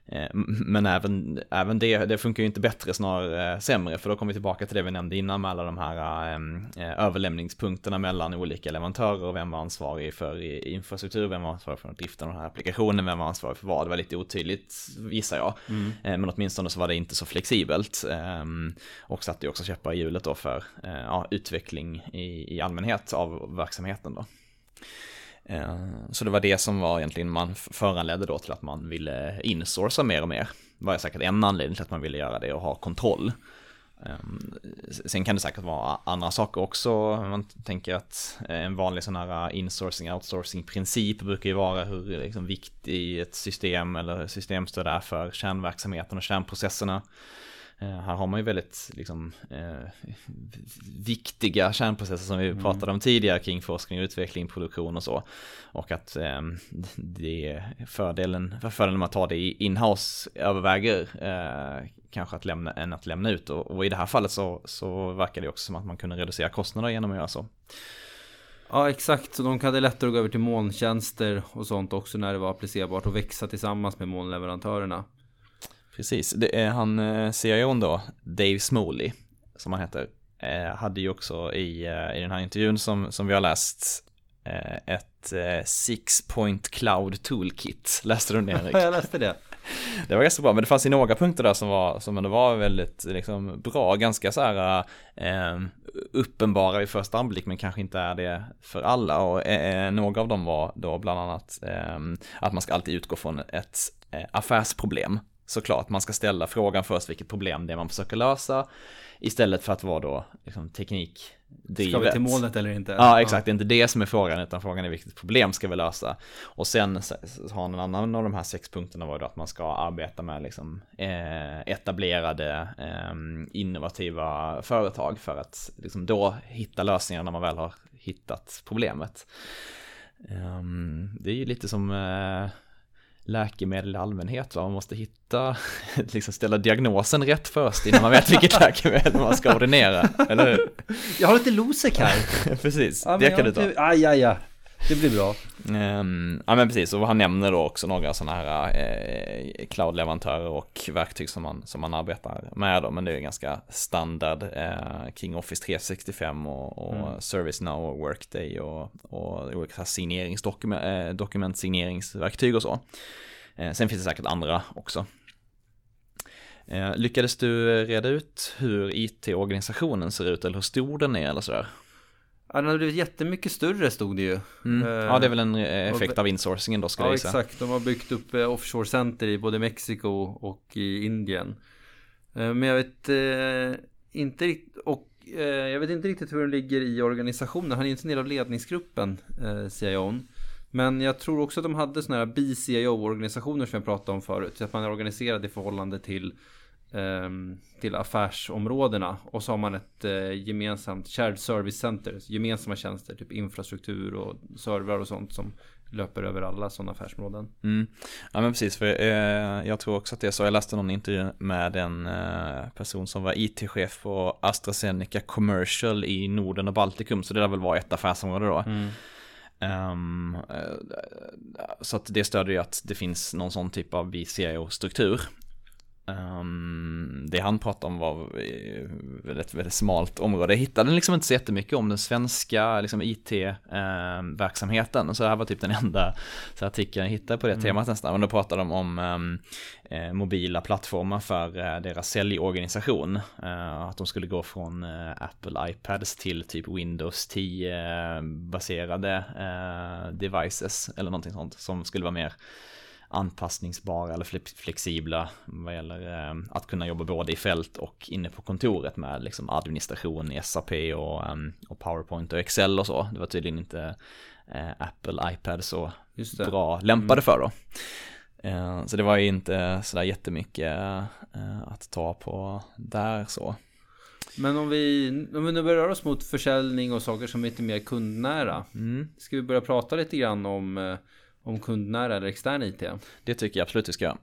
Eh, men även, även det, det funkar ju inte bättre, snarare sämre, för då kommer vi tillbaka till det vi nämnde innan med alla de här äh, överlämningspunkterna mellan olika leverantörer och vem var ansvarig för infrastruktur, vem var ansvarig för driften av den här applikationen, vem var ansvarig för vad. Det var lite otydligt gissar jag, mm. men åtminstone så var det inte så flexibelt. Äh, och satte ju också käppar i hjulet då för ja, utveckling i, i allmänhet av verksamheten då. Eh, så det var det som var egentligen man föranledde då till att man ville insourca mer och mer. Det var säkert en anledning till att man ville göra det och ha kontroll. Ehm, sen kan det säkert vara andra saker också. Man tänker att en vanlig sån här insourcing, outsourcing princip brukar ju vara hur liksom viktig ett system eller systemstöd är för kärnverksamheten och kärnprocesserna. Eh, här har man ju väldigt liksom, eh, viktiga kärnprocesser som vi mm. pratade om tidigare kring forskning, utveckling, produktion och så. Och att eh, det fördelen, fördelen med att ta det i inhouse överväger eh, kanske att lämna, än att lämna ut. Och, och, i det här fallet så, så verkar det också som att man kunde reducera kostnader genom att göra så. Ja exakt, så de hade lättare att gå över till molntjänster och sånt också när det var applicerbart och växa tillsammans med molnleverantörerna. Precis, det är han eh, CIOn då, Dave Smoley, som han heter, eh, hade ju också i, eh, i den här intervjun som, som vi har läst ett Six Point Cloud Toolkit. Läste du det Erik? Ja, jag läste det. det var ganska bra, men det fanns ju några punkter där som var, som ändå var väldigt liksom, bra, ganska så här eh, uppenbara vid första anblick, men kanske inte är det för alla. Och eh, några av dem var då bland annat eh, att man ska alltid utgå från ett affärsproblem. Såklart, man ska ställa frågan först vilket problem det är man försöker lösa istället för att vara då liksom, teknik drivet. Ska vi till målet eller inte? Ja, exakt. Det är inte det som är frågan, utan frågan är vilket problem ska vi lösa. Och sen har en annan av de här sex punkterna var då att man ska arbeta med liksom, eh, etablerade eh, innovativa företag för att liksom, då hitta lösningar när man väl har hittat problemet. Um, det är ju lite som eh, läkemedel i allmänhet. Va? Man måste hitta, liksom ställa diagnosen rätt först innan man vet vilket läkemedel man ska ordinera, eller hur? Jag har lite Losec här. precis, ja, det kan du ta. Aj, aj, aj. Det blir bra. Um, ja men precis, och han nämner då också några sådana här eh, cloud-leverantörer och verktyg som man, som man arbetar med då, men det är ganska standard eh, kring Office 365 och, och mm. ServiceNow och Workday och, och olika signeringsdokument, eh, dokumentsigneringsverktyg och så. Eh, sen finns det säkert andra också. Eh, lyckades du reda ut hur IT-organisationen ser ut eller hur stor den är eller sådär? Ja, den har blivit jättemycket större stod det ju. Mm. Eh, ja, det är väl en eh, effekt av insourcingen då ska ja, jag gissa. exakt. De har byggt upp eh, offshore center i både Mexiko och i Indien. Men jag vet inte riktigt, och jag vet inte riktigt hur den ligger i organisationen. Han är inte en del av ledningsgruppen, CIOn. Men jag tror också att de hade sådana här BCIO-organisationer som jag pratade om förut. Så att man är organiserad i förhållande till till affärsområdena och så har man ett eh, gemensamt shared service center, gemensamma tjänster, typ infrastruktur och servrar och sånt som löper över alla sådana affärsområden. Mm. Ja men precis, för eh, jag tror också att det är så. Jag läste någon intervju med en eh, person som var IT-chef på AstraZeneca Commercial i Norden och Baltikum, så det där väl var ett affärsområde då. Mm. Um, så att det stödjer ju att det finns någon sån typ av BCIO-struktur. Um, det han pratade om var väldigt, väldigt smalt område. Jag hittade liksom inte så jättemycket om den svenska liksom, IT-verksamheten. Ehm, så det här var typ den enda så artikeln jag hittade på det mm. temat nästan. Men då pratade de om um, eh, mobila plattformar för uh, deras säljorganisation. Uh, att de skulle gå från uh, Apple iPads till typ Windows 10 baserade devices eller någonting sånt som skulle vara mer anpassningsbara eller flexibla vad gäller eh, att kunna jobba både i fält och inne på kontoret med liksom administration i SAP och, um, och PowerPoint och Excel och så. Det var tydligen inte eh, Apple iPad så bra lämpade mm. för då. Eh, så det var ju inte sådär jättemycket att ta på där så. Men om vi, om vi nu börjar röra oss mot försäljning och saker som är lite mer kundnära. Mm. Ska vi börja prata lite grann om om kundnära eller extern IT? Det tycker jag absolut vi ska göra.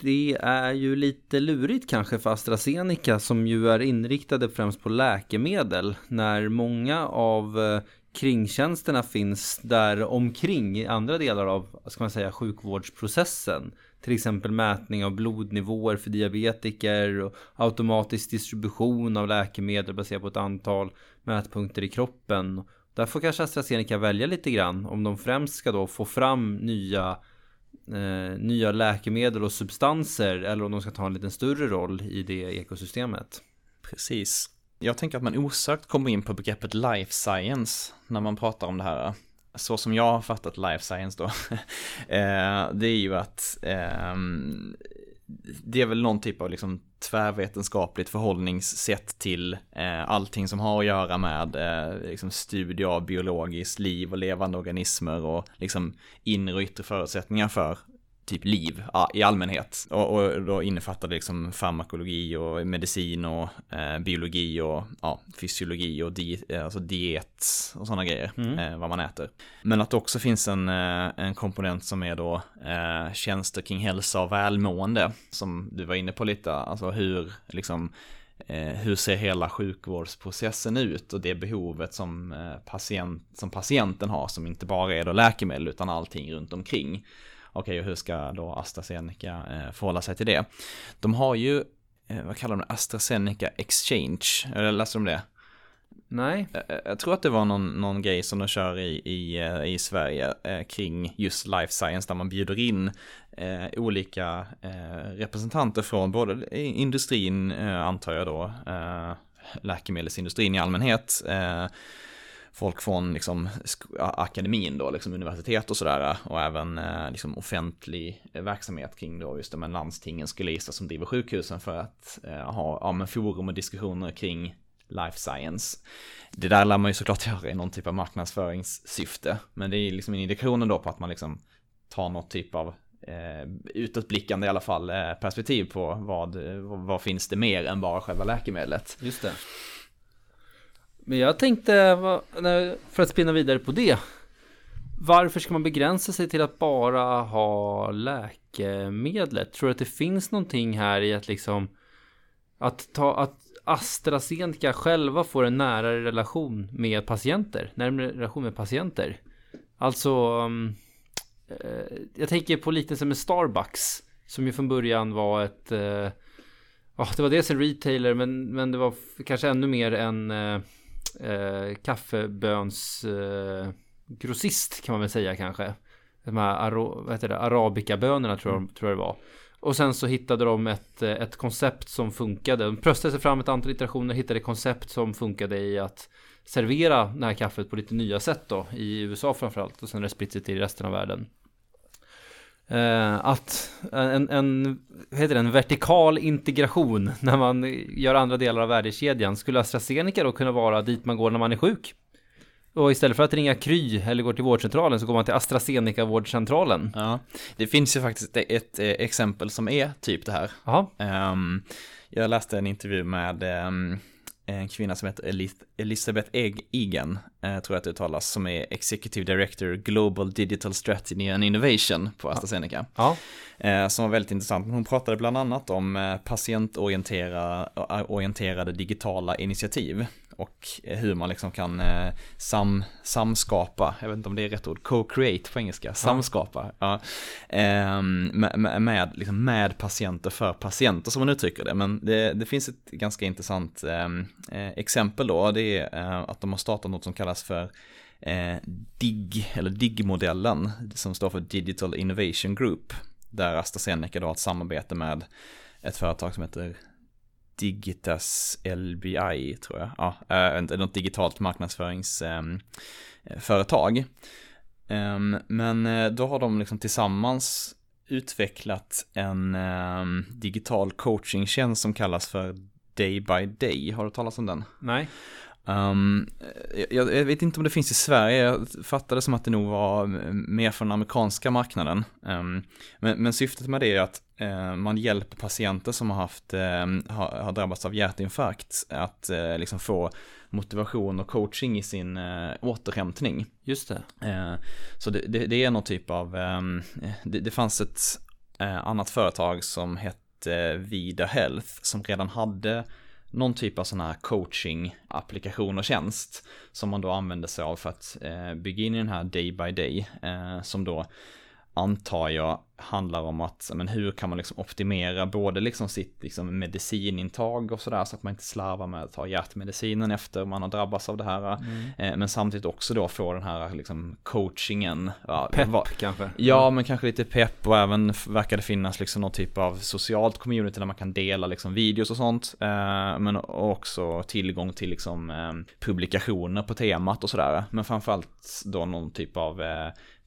Det är ju lite lurigt kanske för AstraZeneca som ju är inriktade främst på läkemedel när många av eh, kringtjänsterna finns där omkring i andra delar av, ska man säga, sjukvårdsprocessen. Till exempel mätning av blodnivåer för diabetiker och automatisk distribution av läkemedel baserat på ett antal mätpunkter i kroppen där får kanske AstraZeneca välja lite grann om de främst ska då få fram nya eh, nya läkemedel och substanser eller om de ska ta en lite större roll i det ekosystemet. Precis. Jag tänker att man osökt kommer in på begreppet life science när man pratar om det här. Så som jag har fattat life science då, eh, det är ju att eh, det är väl någon typ av liksom tvärvetenskapligt förhållningssätt till eh, allting som har att göra med eh, liksom studier av biologiskt liv och levande organismer och liksom inre och yttre förutsättningar för typ liv ja, i allmänhet. Och, och, då innefattar det liksom farmakologi och medicin och eh, biologi och ja, fysiologi och di, alltså diet och sådana grejer, mm. eh, vad man äter. Men att det också finns en, eh, en komponent som är då eh, tjänster kring hälsa och välmående, som du var inne på lite, alltså hur liksom eh, hur ser hela sjukvårdsprocessen ut och det behovet som, eh, patient, som patienten har som inte bara är då läkemedel utan allting runt omkring okej, okay, hur ska då AstraZeneca eh, förhålla sig till det? De har ju, eh, vad kallar de det, AstraZeneca Exchange, eller läste de det? Nej. Jag tror att det var någon, någon grej som de kör i, i, i Sverige eh, kring just life science där man bjuder in eh, olika eh, representanter från både industrin, antar jag då, läkemedelsindustrin i allmänhet, folk från liksom, akademin då, liksom universitet och sådär och även eh, liksom offentlig verksamhet kring då just det, men landstingen skulle gissa som driver sjukhusen för att eh, ha ja, men forum och diskussioner kring life science. Det där lär man ju såklart göra i någon typ av marknadsföringssyfte, men det är liksom en indikation då på att man liksom tar något typ av eh, utåtblickande i alla fall eh, perspektiv på vad, vad finns det mer än bara själva läkemedlet. Just det. Men jag tänkte, för att spinna vidare på det. Varför ska man begränsa sig till att bara ha läkemedlet? Tror du att det finns någonting här i att liksom att ta att AstraZeneca själva får en nära relation med patienter, närmare relation med patienter. Alltså, mm, eh, jag tänker på liknelsen med Starbucks som ju från början var ett, eh, Ja, oh, det var dels en retailer men, men det var kanske ännu mer en eh, eh, kaffeböns eh, grossist kan man väl säga kanske. De här aro, vad heter det, tror jag, mm. tror jag det var. Och sen så hittade de ett, eh, ett koncept som funkade. De pröstade sig fram ett antal iterationer, hittade ett koncept som funkade i att servera det här kaffet på lite nya sätt då. I USA framförallt och sen har det spritt sig till resten av världen. Uh, att en, en, heter det, en vertikal integration när man gör andra delar av värdekedjan. Skulle AstraZeneca då kunna vara dit man går när man är sjuk? Och istället för att ringa Kry eller gå till vårdcentralen så går man till AstraZeneca vårdcentralen. Ja, det finns ju faktiskt ett, ett eh, exempel som är typ det här. Um, jag läste en intervju med um, en kvinna som heter Elisabeth Egan, eh, tror jag att det uttalas, som är Executive Director Global Digital Strategy and Innovation på AstraZeneca. Ja. Eh, som var väldigt intressant. Hon pratade bland annat om eh, patientorienterade digitala initiativ och hur man liksom kan eh, sam, samskapa, jag vet inte om det är rätt ord, co-create på engelska, samskapa, ja, eh, med, med, liksom med, patienter för patienter som man uttrycker det. Men det, det finns ett ganska intressant ehm, eh, exempel då, det är eh, att de har startat något som kallas för DIG, eller DIG-modellen, som står för Digital Innovation Group, där AstraZeneca då har ett samarbete med ett företag som heter Digitas LBI tror jag. Ja, äh, något digitalt marknadsföringsföretag. Ehm, eh, ehm, men eh, då har de liksom tillsammans utvecklat en ehm, digital coachingtjänst som kallas för Day by Day. Har du talat om den? Nej. Um, jag, jag, vet inte om det finns i Sverige, jag fattade som att det nog var mer från den amerikanska marknaden. Um, men, men, syftet med det är att uh, man hjälper patienter som har, haft, uh, har, har, drabbats av hjärtinfarkt att uh, liksom få motivation och coaching i sin återhämtning. Just det. så det, det, det, är någon typ av, um, det, det, fanns ett annat företag som hette Vida Health som redan hade någon typ av sån här coaching-applikation och tjänst som man då använder sig av för att eh, bygga in i den här day by day eh, som då antar jag handlar om att, men hur kan man liksom optimera både liksom sitt liksom medicinintag och sådär så att man inte slarvar med att ta hjärtmedicinen efter man har drabbats av det här. Mm. Eh, men samtidigt också då få den här liksom coachingen. Ja, pepp var, kanske? Ja, men kanske lite pepp och även verkar det finnas liksom någon typ av socialt community där man kan dela liksom videos och sånt. Eh, men också tillgång till liksom eh, publikationer på temat och sådär. Men framförallt då någon typ av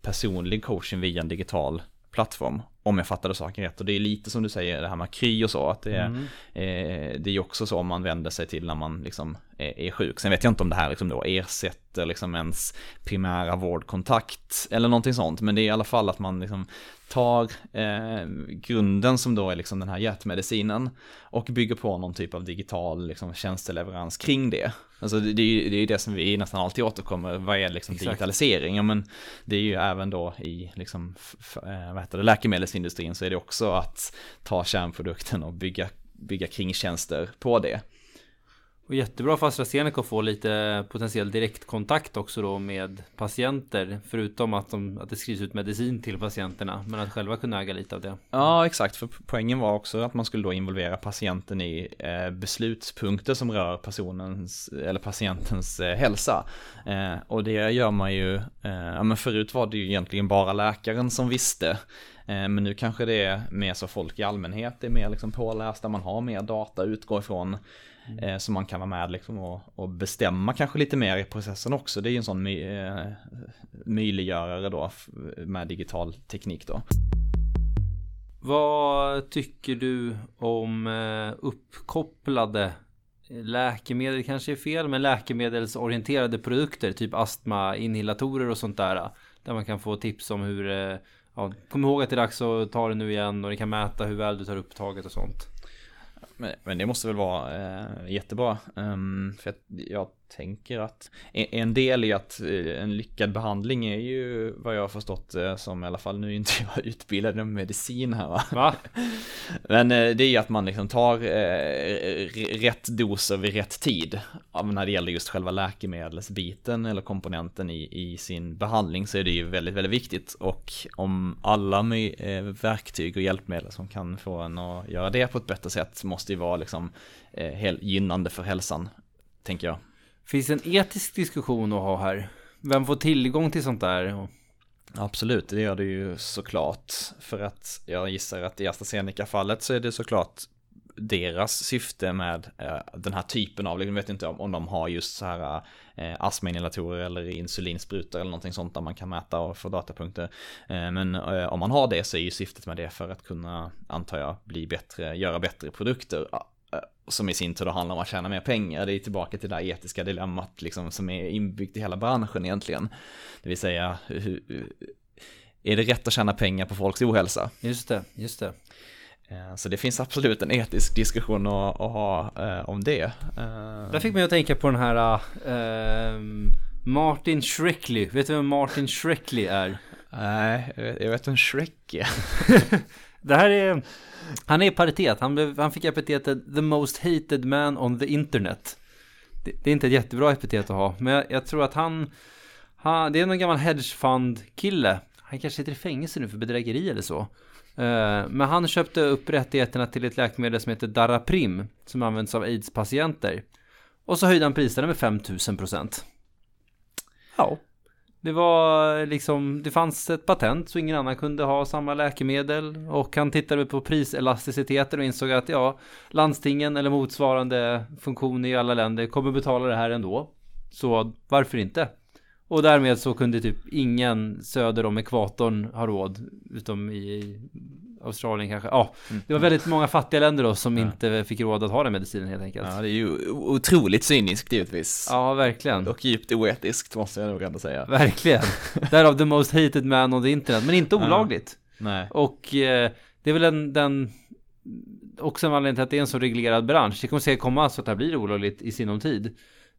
personlig coaching via en digital plattform. Om jag fattade saken rätt. Och det är lite som du säger, det här med kry och så. Att det, är, mm. eh, det är också så man vänder sig till när man liksom är, är sjuk. Sen vet jag inte om det här liksom då ersätter liksom ens primära vårdkontakt eller någonting sånt. Men det är i alla fall att man liksom tar eh, grunden som då är liksom den här hjärtmedicinen och bygger på någon typ av digital liksom, tjänsteleverans kring det. Alltså det, det är ju det, är det som vi nästan alltid återkommer, vad är liksom Exakt. digitalisering? Ja men det är ju även då i liksom, eh, vad heter det, läkemedelsindustrin så är det också att ta kärnprodukten och bygga, bygga kringtjänster på det. Och jättebra för AstraZeneca att få lite potentiell direktkontakt också då med patienter. Förutom att, de, att det skrivs ut medicin till patienterna. Men att själva kunna äga lite av det. Ja, exakt. För poängen var också att man skulle då involvera patienten i eh, beslutspunkter som rör personens eller patientens eh, hälsa. Eh, och det gör man ju, eh, ja men förut var det ju egentligen bara läkaren som visste. Eh, men nu kanske det är mer så folk i allmänhet är mer liksom pålästa, man har mer data att utgå ifrån. Mm. Eh, så man kan vara med liksom och, och, bestämma kanske lite mer i processen också. Det är ju en sån my, eh, möjliggörare då med digital teknik då. Vad tycker du om eh, uppkopplade läkemedel kanske är fel, men läkemedelsorienterade produkter, typ astmainhalatorer och sånt där. Där man kan få tips om hur, ja, kom ihåg att det är dags att ta det nu igen och det kan mäta hur väl du tar upptaget och sånt. Men, men det måste väl vara eh, jättebra. Um, för jag, jag tänker att en del i att eh, en lyckad behandling är ju vad jag har förstått eh, som i alla fall nu inte jag utbildad inom medicin här va? va? Men eh, det är ju att man liksom tar rätt doser vid rätt tid. När det gäller just själva läkemedelsbiten eller komponenten i, i sin behandling så är det ju väldigt, väldigt viktigt. Och om alla verktyg och hjälpmedel som kan få en att göra det på ett bättre sätt måste ju vara liksom gynnande för hälsan, tänker jag. Finns en etisk diskussion att ha här? Vem får tillgång till sånt där? Absolut, det gör det ju såklart. För att jag gissar att i AstraZeneca-fallet så är det såklart deras syfte med eh, den här typen av, liksom, jag vet inte om, om de har just så här eh, astmainhalatorer eller insulinsprutor eller någonting sånt där man kan mäta och få datapunkter. Eh, men eh, om man har det så är ju syftet med det för att kunna, antar jag, bli bättre, göra bättre produkter som i sin tur handlar om att tjäna mer pengar. Det är tillbaka till det där etiska dilemmat liksom, som är inbyggt i hela branschen egentligen. Det vill säga, hur, är det rätt att tjäna pengar på folks ohälsa? Just det, just det. Eh, så det finns absolut en etisk diskussion att, att ha eh, om det. Eh, Där fick mig att tänka på den här uh, Martin Shrekley. Vet du vem Martin Shrekley är? Nej, jag vet vem Shrek är. det här är han är i paritet, han, blev, han fick epitetet the most hated man on the internet. Det, det är inte ett jättebra epitet att ha, men jag, jag tror att han, han, det är någon gammal hedgefund-kille. Han kanske sitter i fängelse nu för bedrägeri eller så. Uh, men han köpte upp rättigheterna till ett läkemedel som heter Daraprim, som används av aids-patienter. Och så höjde han priserna med 5000 procent. Ja. Det var liksom, det fanns ett patent så ingen annan kunde ha samma läkemedel och han tittade på priselasticiteten och insåg att ja, landstingen eller motsvarande funktion i alla länder kommer betala det här ändå. Så varför inte? Och därmed så kunde typ ingen söder om ekvatorn ha råd, utom i Australien kanske. Ja, mm. det var väldigt många fattiga länder då som ja. inte fick råd att ha den medicinen helt enkelt. Ja, det är ju otroligt cyniskt givetvis. Ja, verkligen. Och djupt oetiskt måste jag nog ändå säga. Verkligen. Därav the most hated man on the internet, men inte olagligt. Ja. Nej. Och eh, det är väl en, den också en anledning till att det är en så reglerad bransch. Det kommer säkert komma så att det här blir olagligt i sinom tid.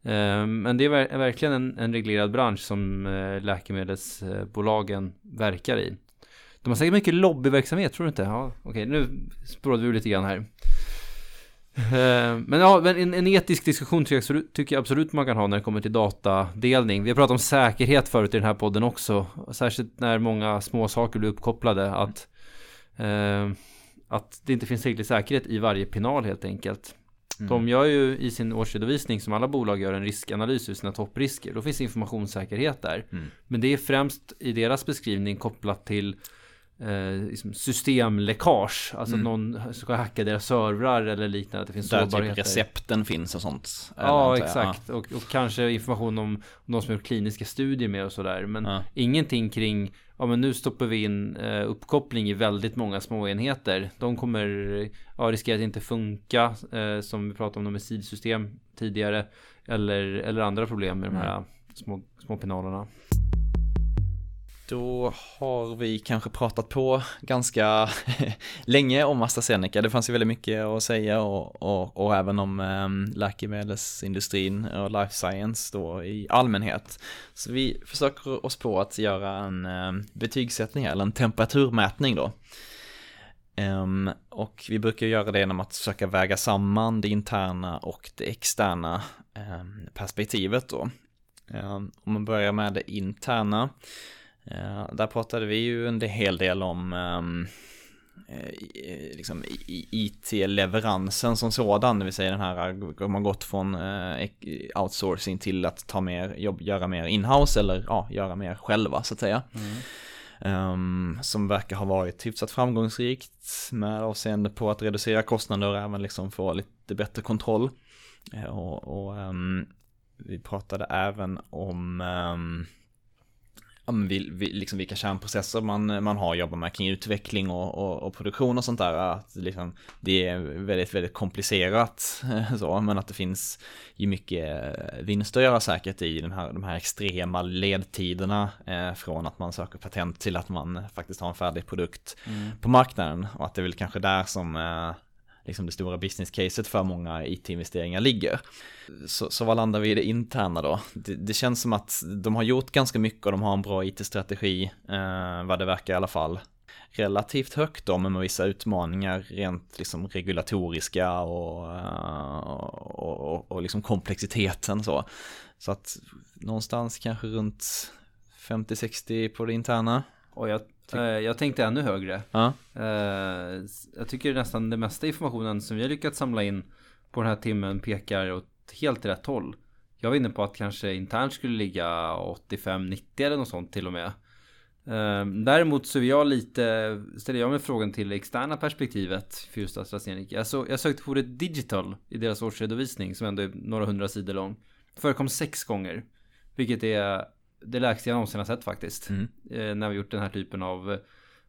Eh, men det är verkligen en, en reglerad bransch som eh, läkemedelsbolagen verkar i. De har säkert mycket lobbyverksamhet, tror du inte? Ja, okej, nu spårade vi lite grann här. Eh, men ja, men en, en etisk diskussion tycker jag, tycker jag, absolut man kan ha när det kommer till datadelning. Vi har pratat om säkerhet förut i den här podden också. Särskilt när många små saker blir uppkopplade. Att, eh, att det inte finns tillräcklig säkerhet i varje pinal helt enkelt. Mm. De gör ju i sin årsredovisning som alla bolag gör en riskanalys ur sina topprisker. Då finns informationssäkerhet där. Mm. Men det är främst i deras beskrivning kopplat till eh, liksom systemläckage. Alltså mm. någon ska hacka deras servrar eller liknande. Det finns Där typ sårbarheter. Typ recepten finns och sånt. Ja, exakt. Ja. Och, och, kanske information om, de som gjort kliniska studier med och sådär. Men ja. ingenting kring, ja men nu stoppar vi in eh, uppkoppling i väldigt många små enheter. De kommer ja, riskera att inte funka. Eh, som vi pratade om med SID-system tidigare. Eller, eller andra problem med de här mm. små, små pinalerna. Då har vi kanske pratat på ganska länge om AstraZeneca. Det fanns ju väldigt mycket att säga och, och, och även om um, läkemedelsindustrin och life science då i allmänhet. Så vi försöker oss på att göra en um, betygssättning eller en temperaturmätning då. Um, och vi brukar göra det genom att försöka väga samman det interna och det externa perspektivet då. Om man börjar med det interna, Eh, där pratade vi ju en hel del om ehm, eh, liksom IT-leveransen som sådan, det vill säga den här, eh, om man gått från outsourcing till att ta mer jobb, göra mer inhouse eller ja, göra mer själva så att säga. Mm. Um, som verkar ha varit hyfsat framgångsrikt med avseende på att reducera kostnader och även liksom få lite bättre kontroll. Och, och um, vi pratade även om um, ja, men vi, vi, liksom vilka kärnprocesser man, man har jobbat med kring utveckling och, och, och, produktion och sånt där. Att liksom, det är väldigt, väldigt komplicerat så, men att det finns ju mycket vinst att göra säkert i den här, de här extrema ledtiderna eh, från att man söker patent till att man faktiskt har en färdig produkt mm. på marknaden. Och att det är väl kanske där som eh, liksom det stora business caset för många IT-investeringar ligger. Så, så vad landar vi i det interna då? Det, det, känns som att de har gjort ganska mycket och de har en bra IT-strategi, eh, vad det verkar i alla fall. Relativt högt då, men med vissa utmaningar rent liksom regulatoriska och, eh, och, och, och liksom komplexiteten så. Så att någonstans kanske runt 50-60 på det interna. Och jag Eh, jag tänkte ännu högre. Ja. Eh, jag tycker nästan det mesta informationen som vi har lyckats samla in på den här timmen pekar åt helt rätt håll. Jag var inne på att kanske internt skulle ligga 85-90 eller något sånt till och med. Eh, däremot så är jag lite, ställer jag mig frågan till det externa perspektivet för just AstraZeneca. Jag, så, jag sökte på ordet digital i deras årsredovisning som ändå är några hundra sidor lång. Förekom sex gånger. Vilket är det lägsta jag någonsin har sett faktiskt. Mm. Eh, när vi gjort den här typen av,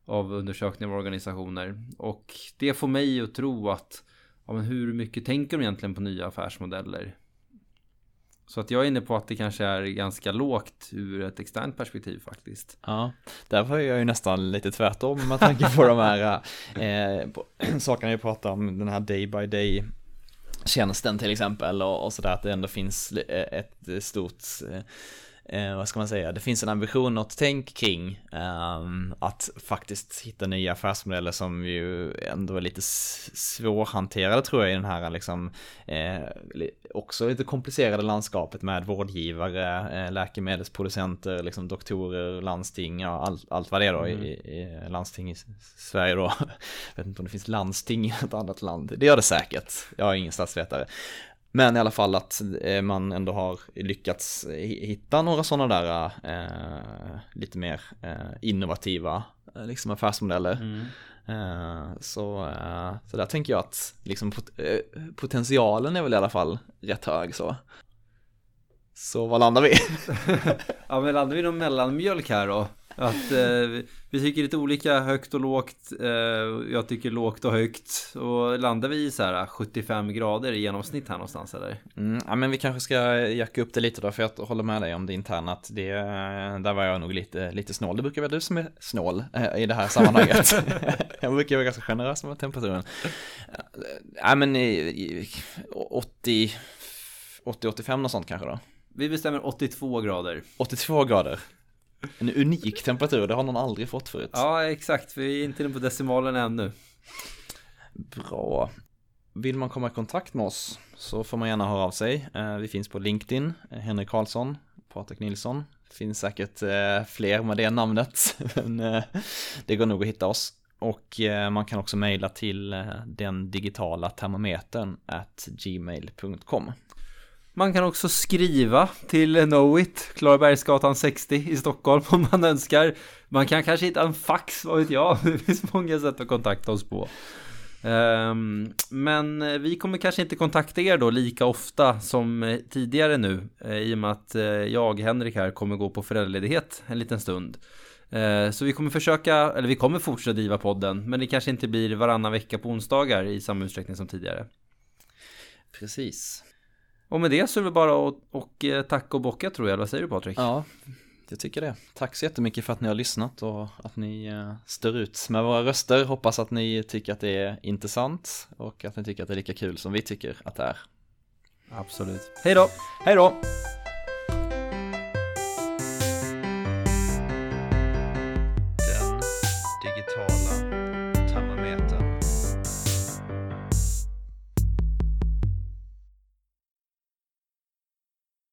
av undersökningar av organisationer. Och det får mig att tro att ja, men hur mycket tänker de egentligen på nya affärsmodeller? Så att jag är inne på att det kanske är ganska lågt ur ett externt perspektiv faktiskt. Ja, därför är jag ju nästan lite tvärtom med tanke på de här eh, på, sakerna jag pratar om, den här day by day tjänsten till exempel och, och sådär att det ändå finns ett stort eh, eh, vad ska man säga, det finns en ambition och ett tänk kring eh, att faktiskt hitta nya affärsmodeller som ju ändå är lite svårhanterade tror jag i den här liksom eh, också lite komplicerade landskapet med vårdgivare, eh, läkemedelsproducenter, liksom doktorer, landsting, ja, all, allt vad det är då mm. i, i, landsting i Sverige då. Jag vet inte om det finns landsting i ett annat land, det gör det säkert, jag är ingen statsvetare. Men i alla fall att eh, man ändå har lyckats hitta några sådana där eh, lite mer eh, innovativa eh, liksom affärsmodeller. Mm. Eh, så, eh, så där tänker jag att liksom pot potentialen är väl i alla fall rätt hög så. Så vad landar vi? ja men landar vi någon mellanmjölk här då? Att eh, vi tycker lite olika högt och lågt. Eh, jag tycker lågt och högt. Och landar vi i så här 75 grader i genomsnitt här någonstans eller? Mm, ja men vi kanske ska jacka upp det lite då för jag håller med dig om det interna att det, där var jag nog lite, lite snål. Det brukar vara du som är snål eh, i det här sammanhanget. jag brukar vara ganska generös med temperaturen. Ja men 80 80-85 och sånt kanske då? Vi bestämmer 82 grader. 82 grader. En unik temperatur, det har någon aldrig fått förut. Ja, exakt. Vi är inte inne på decimalen ännu. Bra. Vill man komma i kontakt med oss så får man gärna höra av sig. Eh, vi finns på LinkedIn, eh, Henrik Karlsson, Patrik Nilsson. Det finns säkert eh, fler med det namnet, men det går nog att hitta oss. Och man kan också mejla till den digitala termometern at gmail.com. Man kan också skriva till Knowit, Klarabergsgatan 60 i Stockholm om man önskar. Man kan kanske hitta en fax, vad vet jag. Det finns många sätt att kontakta oss på. Ehm, men vi kommer kanske inte kontakta er då lika ofta som eh, tidigare nu eh, i och med att eh, jag, Henrik här, kommer gå på föräldraledighet en liten stund. Så vi kommer försöka, eller vi kommer fortsätta driva podden, men det kanske inte blir varannan vecka på onsdagar i samma utsträckning som tidigare. Precis. Och med det så är det bara att och, eh, tacka och bocka tror jag, vad säger du Patrik? Ja, jag tycker det. Tack så jättemycket för att ni har lyssnat och att ni eh, stör ut med våra röster. Hoppas att ni tycker att det är intressant och att ni tycker att det är lika kul som vi tycker att det är. Absolut. Hej då! Hej då!